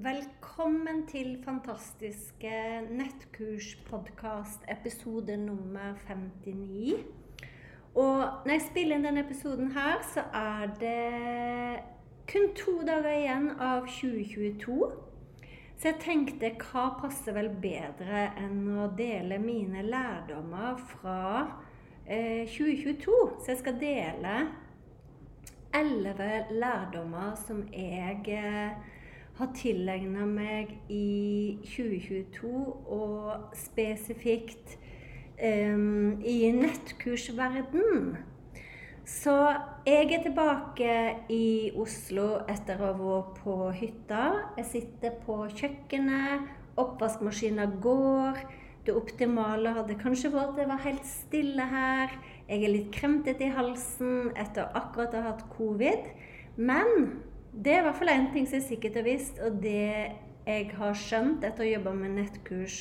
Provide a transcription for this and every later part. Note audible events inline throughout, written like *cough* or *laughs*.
Velkommen til fantastiske nettkurspodkast, episode nummer 59. Og når jeg spiller inn denne episoden her, så er det kun to dager igjen av 2022. Så jeg tenkte hva passer vel bedre enn å dele mine lærdommer fra eh, 2022? Så jeg skal dele elleve lærdommer som jeg eh, har tilegna meg i 2022, og spesifikt um, i nettkursverden. Så jeg er tilbake i Oslo etter å ha vært på hytta. Jeg sitter på kjøkkenet, oppvaskmaskina går. Det optimale hadde kanskje vært at det var helt stille her. Jeg er litt kremtete i halsen etter akkurat å ha hatt covid. Men det er i hvert fall én ting som er sikkert og visst, og det jeg har skjønt etter å ha jobba med nettkurs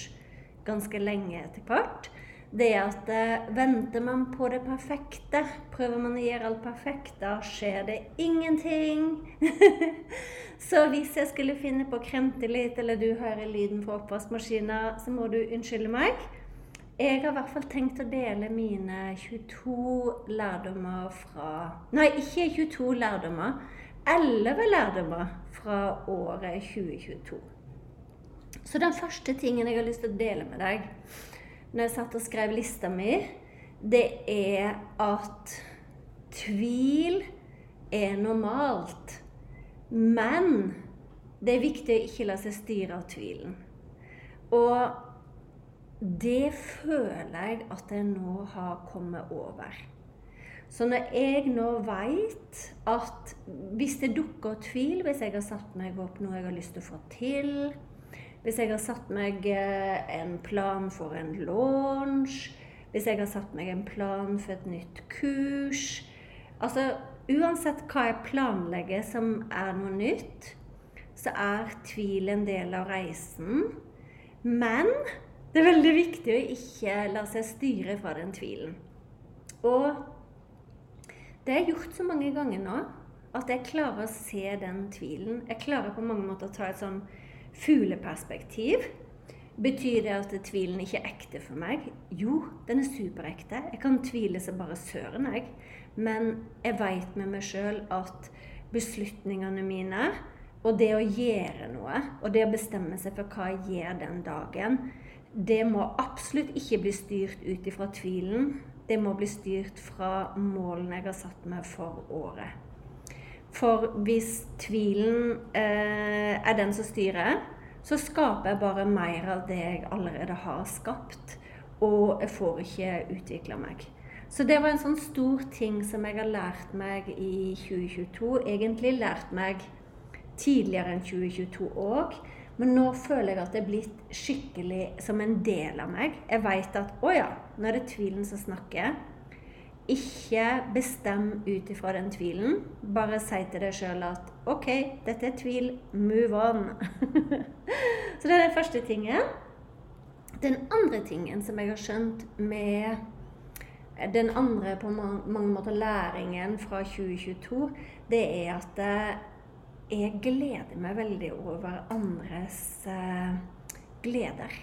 ganske lenge etter hvert, det er at eh, venter man på det perfekte, prøver man å gjøre alt perfekt, da skjer det ingenting. *laughs* så hvis jeg skulle finne på å kremte litt, eller du hører lyden fra oppvaskmaskina, så må du unnskylde meg. Jeg har i hvert fall tenkt å dele mine 22 lærdommer fra Nei, ikke 22 lærdommer elleve lærdommer fra året 2022. Så den første tingen jeg har lyst til å dele med deg når jeg satt og skrev lista mi, det er at tvil er normalt. Men det er viktig å ikke la seg styre av tvilen. Og det føler jeg at jeg nå har kommet over. Så når jeg nå veit at hvis det dukker tvil, hvis jeg har satt meg opp noe jeg har lyst til å få til, hvis jeg har satt meg eh, en plan for en launch, hvis jeg har satt meg en plan for et nytt kurs Altså uansett hva jeg planlegger som er noe nytt, så er tvil en del av reisen. Men det er veldig viktig å ikke la seg styre fra den tvilen. Og det har jeg gjort så mange ganger nå at jeg klarer å se den tvilen. Jeg klarer på mange måter å ta et sånn fugleperspektiv. Betyr det at tvilen ikke er ekte for meg? Jo, den er superekte. Jeg kan tvile så bare søren, jeg. Men jeg veit med meg sjøl at beslutningene mine og det å gjøre noe, og det å bestemme seg for hva jeg gjør den dagen, det må absolutt ikke bli styrt ut ifra tvilen det må bli styrt fra målene jeg har satt meg for året. For hvis tvilen eh, er den som styrer, så skaper jeg bare mer av det jeg allerede har skapt. Og jeg får ikke utvikla meg. Så det var en sånn stor ting som jeg har lært meg i 2022. Egentlig lært meg tidligere enn 2022 òg. Men nå føler jeg at det er blitt skikkelig som en del av meg. Jeg veit at å ja, nå er det tvilen som snakker. Ikke bestem ut ifra den tvilen. Bare si til deg sjøl at OK, dette er tvil. Move on. *laughs* Så det er den første tingen. Den andre tingen som jeg har skjønt med den andre på mange måter læringen fra 2022, det er at eh, jeg gleder meg veldig over andres eh, gleder.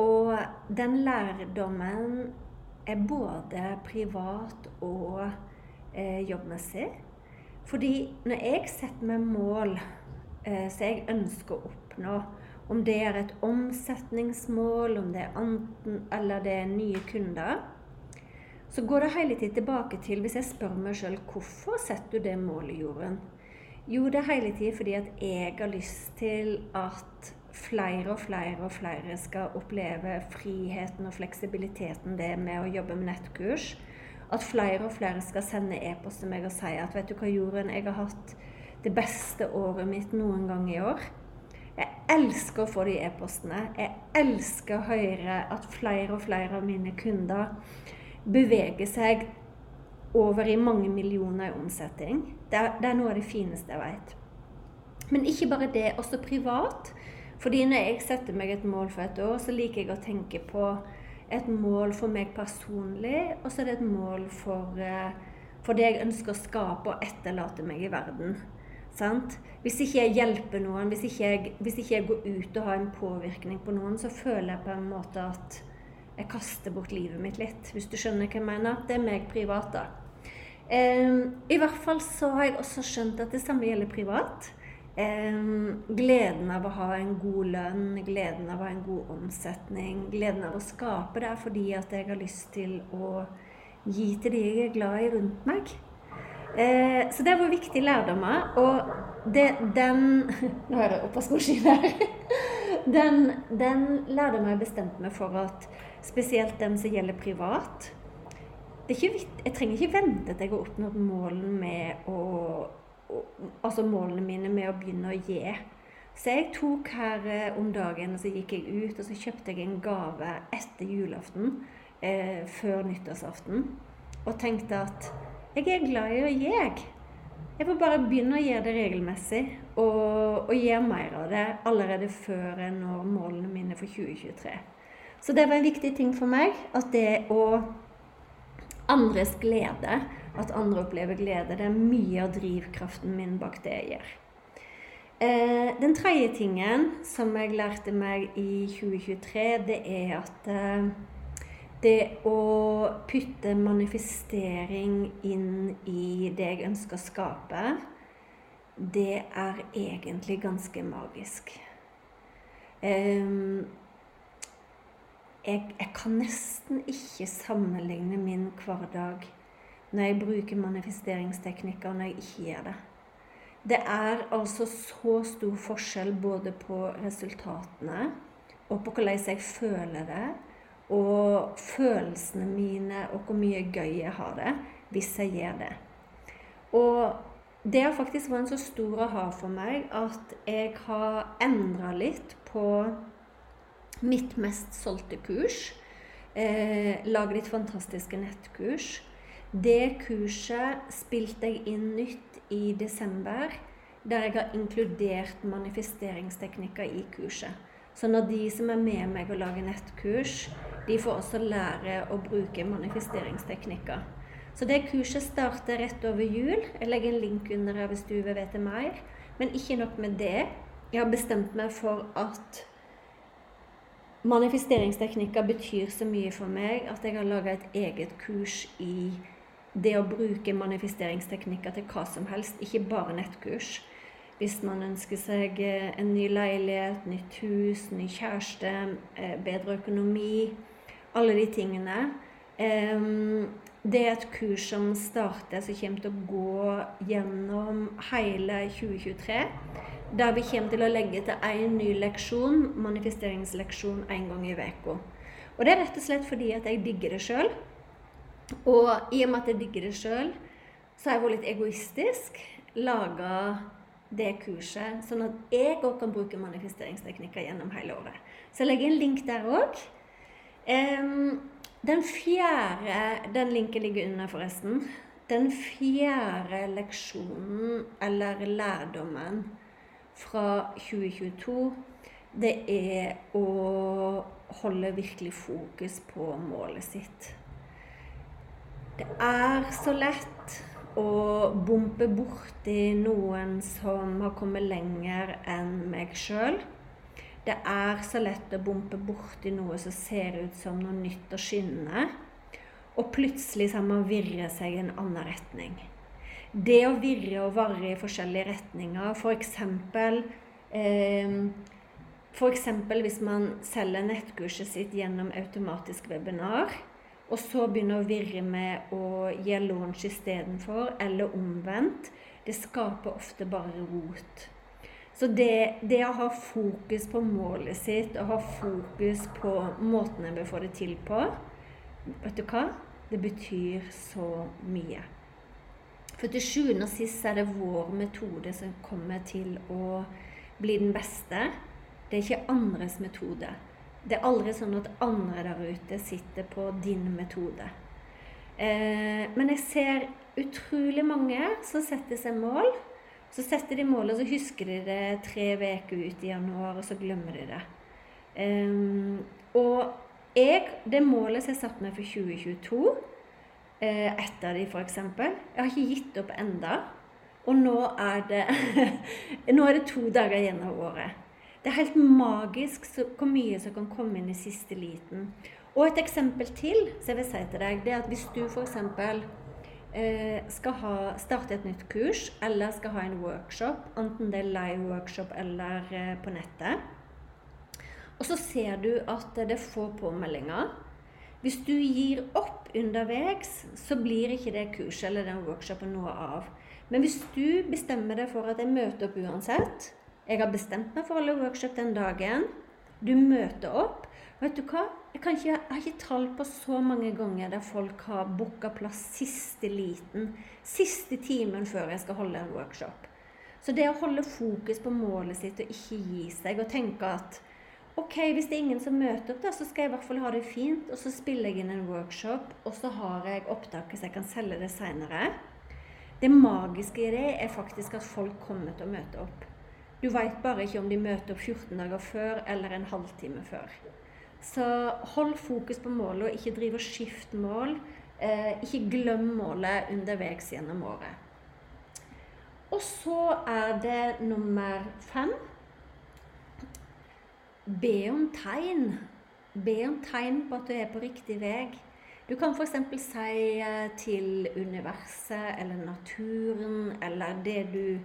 Og den lærdommen er både privat og eh, jobbmessig. Fordi når jeg setter meg mål eh, som jeg ønsker å oppnå, om det er et omsetningsmål, om det er anten, eller det er nye kunder, så går det hele tiden tilbake til hvis jeg spør meg sjøl hvorfor setter du det målet, Jorunn? Jo, det er hele tiden fordi at jeg har lyst til at flere og flere og flere skal oppleve friheten og fleksibiliteten det med å jobbe med nettkurs. At flere og flere skal sende e-post til meg og si at vet du hva, Jorunn, jeg har hatt det beste året mitt noen gang i år. Jeg elsker å få de e-postene. Jeg elsker å høre at flere og flere av mine kunder beveger seg over i mange millioner i omsetning. Det er, det er noe av det fineste jeg vet. Men ikke bare det, også privat. Fordi når jeg setter meg et mål for et år, så liker jeg å tenke på et mål for meg personlig, og så er det et mål for, eh, for det jeg ønsker å skape og etterlate meg i verden. Sant? Hvis ikke jeg hjelper noen, hvis ikke, jeg, hvis ikke jeg går ut og har en påvirkning på noen, så føler jeg på en måte at jeg kaster bort livet mitt litt. Hvis du skjønner hva jeg mener. Det er meg privat, da. I hvert fall så har jeg også skjønt at det samme gjelder privat. Gleden av å ha en god lønn, gleden av å ha en god omsetning, gleden av å skape det er fordi at jeg har lyst til å gi til de jeg er glad i rundt meg. Uh, så det var viktig lærdommer. Og det, den *laughs* Nå er det oppvaskmaskinen her. *laughs* den, den lærdommen jeg bestemte meg for at spesielt den som gjelder privat, ikke, jeg trenger ikke vente til jeg har oppnådd målene med å, altså målene mine med å begynne å gi. Så jeg tok her eh, om dagen, og så gikk jeg ut og så kjøpte jeg en gave etter julaften. Eh, før nyttårsaften. Og tenkte at jeg er glad i å gi. Jeg får bare begynne å gjøre det regelmessig. Og, og gjøre mer av det allerede før jeg når målene mine for 2023. Så det var en viktig ting for meg. At det å andres glede, at andre opplever glede, det er mye av drivkraften min bak det jeg gjør. Eh, den tredje tingen som jeg lærte meg i 2023, det er at eh, det å putte manifestering inn i det jeg ønsker å skape, det er egentlig ganske magisk. Um, jeg, jeg, kan nesten ikke sammenligne min hverdag når jeg bruker manifesteringsteknikker, når jeg ikke gjør det. Det er altså så stor forskjell både på resultatene og på hvordan jeg føler det, og følelsene mine og hvor mye gøy jeg har det hvis jeg gjør det. Og det har faktisk vært en så stor aha for meg at jeg har endra litt på mitt mest solgte kurs. Eh, Lage ditt fantastiske nettkurs. Det kurset spilte jeg inn nytt i desember, der jeg har inkludert manifesteringsteknikker i kurset. Så når de som er med meg og lager nettkurs, de får også lære å bruke manifesteringsteknikker. Så det kurset starter rett over jul. Jeg legger en link under her hvis du vil vite mer. Men ikke nok med det. Jeg har bestemt meg for at Manifesteringsteknikker betyr så mye for meg at jeg har laga et eget kurs i det å bruke manifesteringsteknikker til hva som helst, ikke bare nettkurs. Hvis man ønsker seg eh, en ny leilighet, nytt hus, ny kjæreste, eh, bedre økonomi Alle de tingene. Det er et kurs som starter, som kommer til å gå gjennom hele 2023 der vi kommer til å legge til én ny leksjon, manifesteringsleksjon, én gang i uka. Og det er rett og slett fordi at jeg digger det sjøl. Og i og med at jeg digger det sjøl, så har jeg vært litt egoistisk. Laga det kurset, sånn at jeg òg kan bruke manifesteringsteknikker gjennom hele året. Så jeg legger en link der òg. den fjerde Den linken ligger under, forresten. Den fjerde leksjonen, eller lærdommen, fra 2022, det er å holde virkelig fokus på målet sitt. Det er så lett å bompe borti noen som har kommet lenger enn meg sjøl. Det er så lett å bompe borti noe som ser ut som noe nytt og skinnende. og plutselig så har man virret seg i en annen retning. Det å virre og varre i forskjellige retninger, f.eks. Eh, F.eks. hvis man selger nettkurset sitt gjennom automatisk webinar, og så begynner å virre med å gi launch istedenfor, eller omvendt, det skaper ofte bare rot. Så det, det, å ha fokus på målet sitt og ha fokus på måten en bør få det til på, vet du hva? Det betyr så mye. For til sjuende og sist er det vår metode som kommer til å bli den beste. Det er ikke andres metode. Det er aldri sånn at andre der ute sitter på din metode. Eh, men jeg ser utrolig mange som setter seg mål så setter de målet, og så husker de det tre uker ut i januar, og så glemmer de det. Eh, og jeg, det målet som jeg satte meg for 2022, eh, ett av de f.eks. Jeg har ikke gitt opp enda, og nå er det, *laughs* nå er det to dager igjen av året. Det er helt magisk så, hvor mye som kan komme inn i siste liten. Og et eksempel til som jeg vil si til deg, det er at hvis du f.eks Eh, skal ha, starte et nytt kurs eller skal ha en workshop, enten det er live workshop eller eh, på nettet. Og så ser du at det er få påmeldinger. Hvis du gir opp underveis, så blir ikke det kurset eller den workshopen noe av. Men hvis du bestemmer deg for at jeg møter opp uansett Jeg har bestemt meg for å holde workshop den dagen. Du møter opp. Vet du hva? Jeg, ikke, jeg, har ikke tall på så mange ganger der folk har booka plass siste liten, siste timen før jeg skal holde en workshop. Så det å holde fokus på målet sitt og ikke gi seg og tenke at ok, hvis det er ingen som møter opp, da, så skal jeg i hvert fall ha det fint. Og så spiller jeg inn en workshop, og så har jeg opptaket så jeg kan selge det seinere. Det magiske i det er faktisk at folk kommer til å møte opp. Du veit bare ikke om de møter opp 14 dager før eller en halvtime før. Så hold fokus på målet, og ikke driv og skift mål. Eh, ikke glem målet underveis gjennom året. Og så er det nummer fem Be om tegn. Be om tegn på at du er på riktig vei. Du kan f.eks. si eh, til universet eller naturen eller det du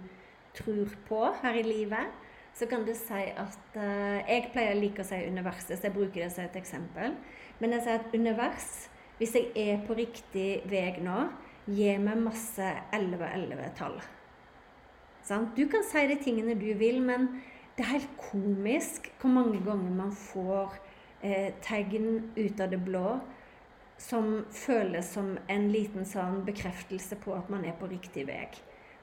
tror på her i livet så kan du si at uh, Jeg pleier å like å si universet, så jeg bruker det som et eksempel. Men jeg sier at univers, hvis jeg er på riktig vei nå, gir meg masse 11-11-tall. Du kan si de tingene du vil, men det er helt komisk hvor mange ganger man får eh, tegn ut av det blå som føles som en liten sånn bekreftelse på at man er på riktig vei.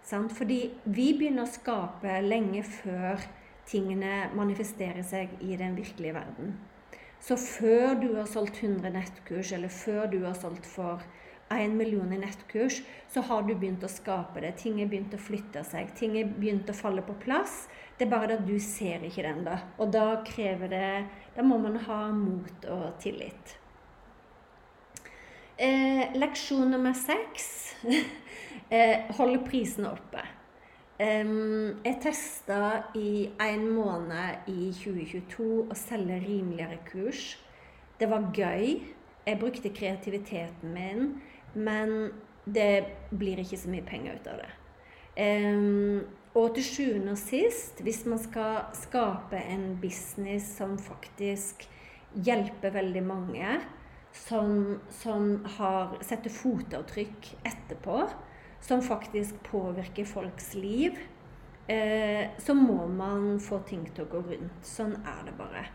Sant? Fordi vi begynner å skape lenge før tingene manifesterer seg i den virkelige verden. Så før du har solgt 100 nettkurs, eller før du har solgt for 1 million i nettkurs, så har du begynt å skape det. Ting er begynt å flytte seg. Ting er begynt å falle på plass. Det er bare at du ser ikke det ennå. Og da krever det Da må man ha mot og tillit. Eh, leksjon nummer seks *laughs* eh, holde prisene oppe. Eh, jeg testa i en måned i 2022 å selge rimeligere kurs. Det var gøy. Jeg brukte kreativiteten min, men det blir ikke så mye penger ut av det. Um, og til sjuende og sist, hvis man skal skape en business som faktisk hjelper veldig mange, som, som har, setter fotavtrykk etterpå, som faktisk påvirker folks liv, eh, så må man få ting til å gå rundt. Sånn er det bare.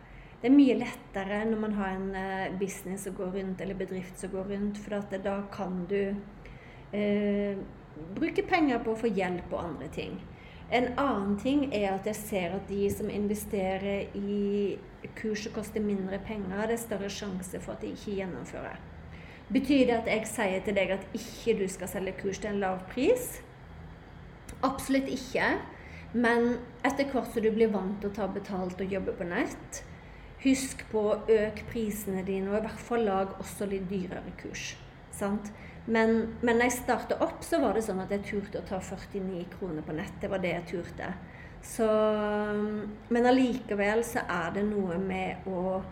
Det er mye lettere når man har en eh, business som går rundt, eller bedrift som går rundt, for da kan du eh, bruke penger på å få hjelp og andre ting. En annen ting er at jeg ser at de som investerer i kurs som koster mindre penger, det er større sjanse for at de ikke gjennomfører. Betyr det at jeg sier til deg at ikke du skal selge kurs til en lav pris? Absolutt ikke. Men etter hvert som du blir vant til å ta betalt og jobbe på nett, husk på å øke prisene dine, og i hvert fall lag også litt dyrere kurs. Sant? Men, men når jeg starta opp, så var det sånn at jeg turte å ta 49 kroner på nett. Det var det jeg turte. Så, men allikevel så er det noe med å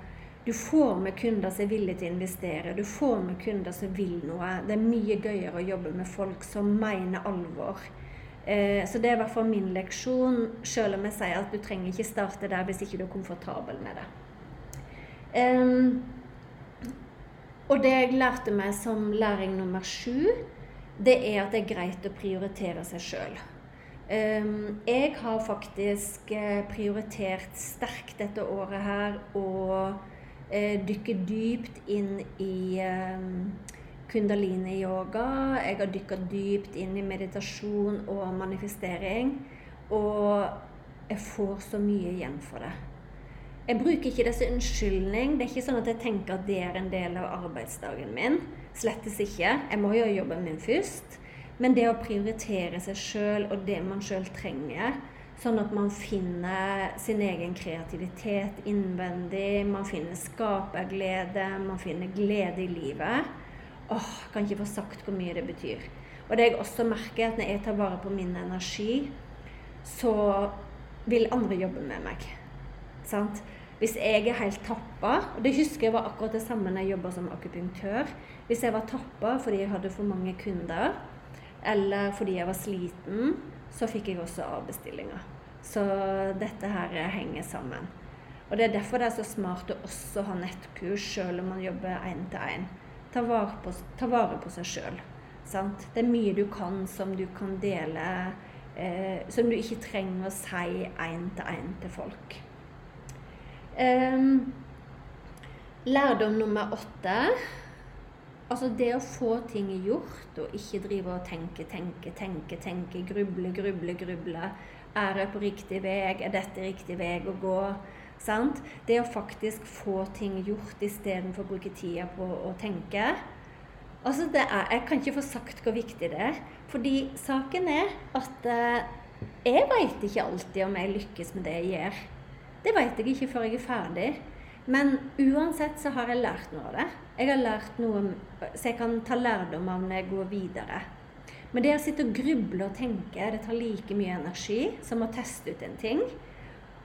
Du får med kunder som er villige til å investere. Du får med kunder som vil noe. Det er mye gøyere å jobbe med folk som mener alvor. Eh, så det er i hvert fall min leksjon, selv om jeg sier at du trenger ikke starte der hvis ikke du er komfortabel med det. Um, og det jeg lærte meg som læring nummer sju, det er at det er greit å prioritere seg sjøl. Um, jeg har faktisk eh, prioritert sterkt dette året her å uh, dykke dypt inn i um, kundalini-yoga. Jeg har dykka dypt inn i meditasjon og manifestering. Og jeg får så mye igjen for det. Jeg bruker ikke det som unnskyldning. Det er ikke sånn at jeg tenker at det er en del av arbeidsdagen min. Slettes ikke. Jeg må gjøre jobben min først. Men det å prioritere seg sjøl og det man sjøl trenger, sånn at man finner sin egen kreativitet innvendig, man finner skaperglede, man finner glede i livet Åh, kan ikke få sagt hvor mye det betyr. Og det jeg også merker, er at når jeg tar vare på min energi, så vil andre jobbe med meg. Sant? Hvis jeg er helt tappa og Det husker jeg var akkurat det samme når jeg jobba som akupunktør. Hvis jeg var tappa fordi jeg hadde for mange kunder, eller fordi jeg var sliten, så fikk jeg også avbestillinger. Så dette her henger sammen. Og Det er derfor det er så smart å også ha nettkurs selv om man jobber én til én. Ta, ta, vare på seg sjøl. Det er mye du kan som du kan dele, eh, som du ikke trenger å si én til én til folk. Lærdom nummer åtte Altså det å få ting gjort, og ikke drive og tenke, tenke, tenke, tenke, gruble, gruble, gruble. Er jeg på riktig vei? Er dette riktig vei å gå? Sant? Det å faktisk få ting gjort istedenfor å bruke tida på å tenke. Altså det er, Jeg kan ikke få sagt hvor viktig det er. Fordi saken er at eh, jeg veit ikke alltid om jeg lykkes med det jeg gjør. Det vet jeg ikke før jeg er ferdig. Men uansett så har jeg lært noe av det. Jeg har lært noe så jeg kan ta lærdom av når jeg går videre. Men det å sitte og gruble og tenke, det tar like mye energi som å teste ut en ting.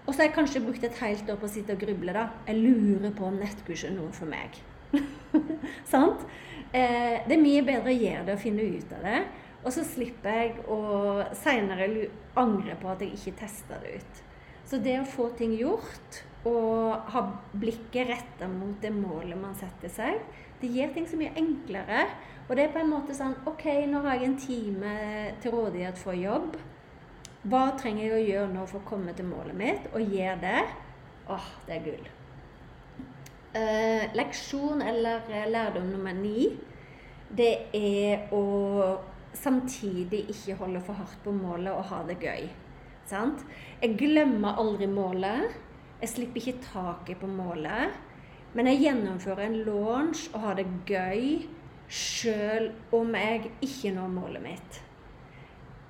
Og så har jeg kanskje brukt et helt år på å sitte og gruble. da. Jeg lurer på om nettkurset er noe for meg. *laughs* Sant? Eh, det er mye bedre å gjøre det og finne ut av det. Og så slipper jeg å seinere angre på at jeg ikke testa det ut. Så det å få ting gjort og ha blikket retta mot det målet man setter seg, det gjør ting så mye enklere. Og det er på en måte sånn OK, nå har jeg en time til rådighet for jobb. Hva trenger jeg å gjøre nå for å komme til målet mitt? Og gjør det. Åh, det er gull. Eh, leksjon eller eh, lærdom nummer ni, det er å samtidig ikke holde for hardt på målet og ha det gøy. Sant? Jeg glemmer aldri målet. Jeg slipper ikke taket på målet. Men jeg gjennomfører en launch og har det gøy sjøl om jeg ikke når målet mitt.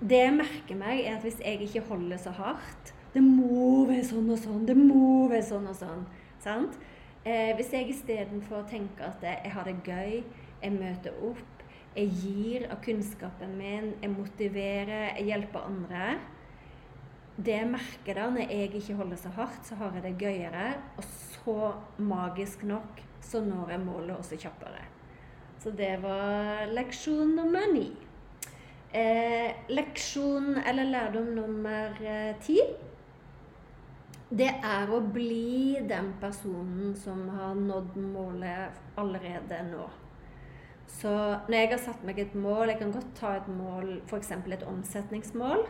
Det jeg merker meg, er at hvis jeg ikke holder så hardt Det må være sånn og sånn, det må være sånn og sånn. Sant? Eh, hvis jeg istedenfor tenker at jeg har det gøy, jeg møter opp, jeg gir av kunnskapen min, jeg motiverer, jeg hjelper andre det merker da, når jeg ikke holder så hardt, så har jeg det gøyere. Og så magisk nok så når jeg målet også kjappere. Så det var leksjon nummer ni. Eh, leksjon eller lærdom nummer eh, ti det er å bli den personen som har nådd målet allerede nå. Så når jeg har satt meg et mål Jeg kan godt ta et mål, f.eks. et omsetningsmål.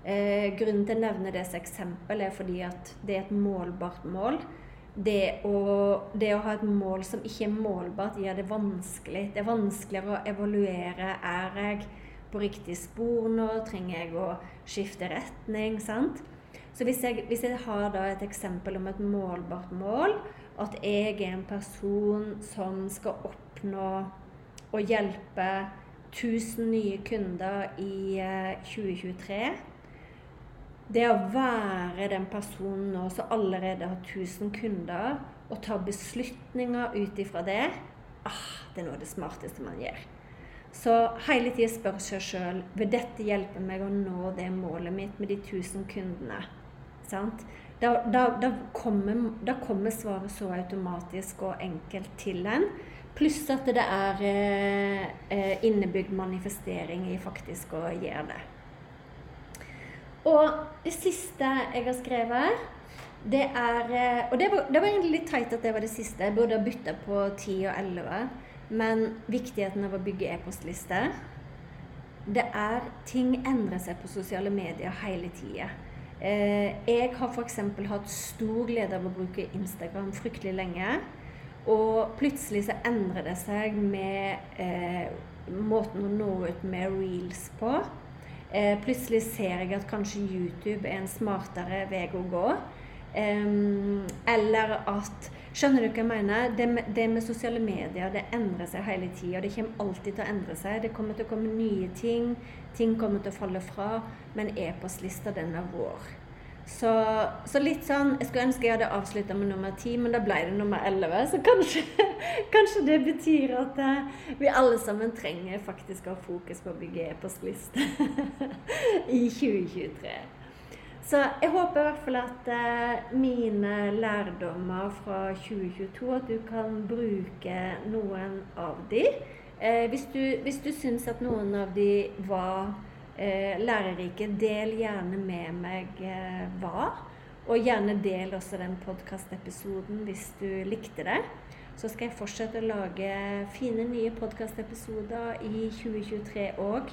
Eh, grunnen til å nevne det som eksempel er fordi at det er et målbart mål. Det å, det å ha et mål som ikke er målbart, gjør det vanskelig. Det er vanskeligere å evaluere. Er jeg på riktig spor nå? Trenger jeg å skifte retning? sant? Så hvis jeg, hvis jeg har et eksempel om et målbart mål, at jeg er en person som skal oppnå å hjelpe 1000 nye kunder i 2023 eh, det å være den personen nå som allerede har 1000 kunder, og ta beslutninger ut ifra det, ah, det er noe av det smarteste man gjør. Så hele tida spør seg sjøl vil dette hjelpe meg å nå det målet mitt med de 1000 kundene. Sant? Da, da, da, kommer, da, kommer, svaret så automatisk og enkelt til en. Pluss at det er eh, eh, innebygd manifestering i faktisk å gjøre det. Og det siste jeg har skrevet, det er eh, Og det var, det var egentlig litt teit at det var det siste. Jeg burde ha bytta på 10 og 11. Men viktigheten av å bygge e-postliste Det er Ting endrer seg på sosiale medier hele tida. Eh, jeg har f.eks. hatt stor glede av å bruke Instagram fryktelig lenge. Og plutselig så endrer det seg med eh, måten å nå ut med reels på. Eh, plutselig ser jeg at kanskje YouTube er en smartere vei å gå. Eh, eller at Skjønner du hva jeg mener? Det med, det med sosiale medier det endrer seg hele tida. Det kommer alltid til å endre seg. Det kommer til å komme nye ting. Ting kommer til å falle fra. Men e-postlista, den er vår. Så, så, litt sånn Jeg skulle ønske jeg hadde avslutta med nummer ti, men da ble det nummer elleve. Så kanskje, *laughs* kanskje, det betyr at uh, vi alle sammen trenger faktisk å ha fokus på å bygge e-postliste *laughs* i 2023. Så jeg håper i hvert fall at uh, mine lærdommer fra 2022 At du kan bruke noen av de. Uh, hvis du, hvis du syns at noen av de var lærerike, del gjerne med meg hva. Og gjerne del også den podkastepisoden hvis du likte det. Så skal jeg fortsette å lage fine nye podkastepisoder i 2023 òg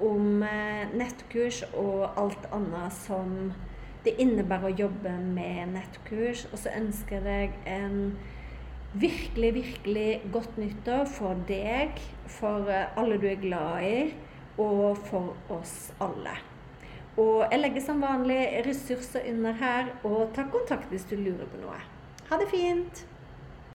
om eh, nettkurs og alt annet som det innebærer å jobbe med nettkurs. Og så ønsker jeg en virkelig, virkelig godt nyttår for deg, for eh, alle du er glad i, og for oss alle. Og jeg legger som vanlig ressurser under her, og ta kontakt hvis du lurer på noe. Ha det fint!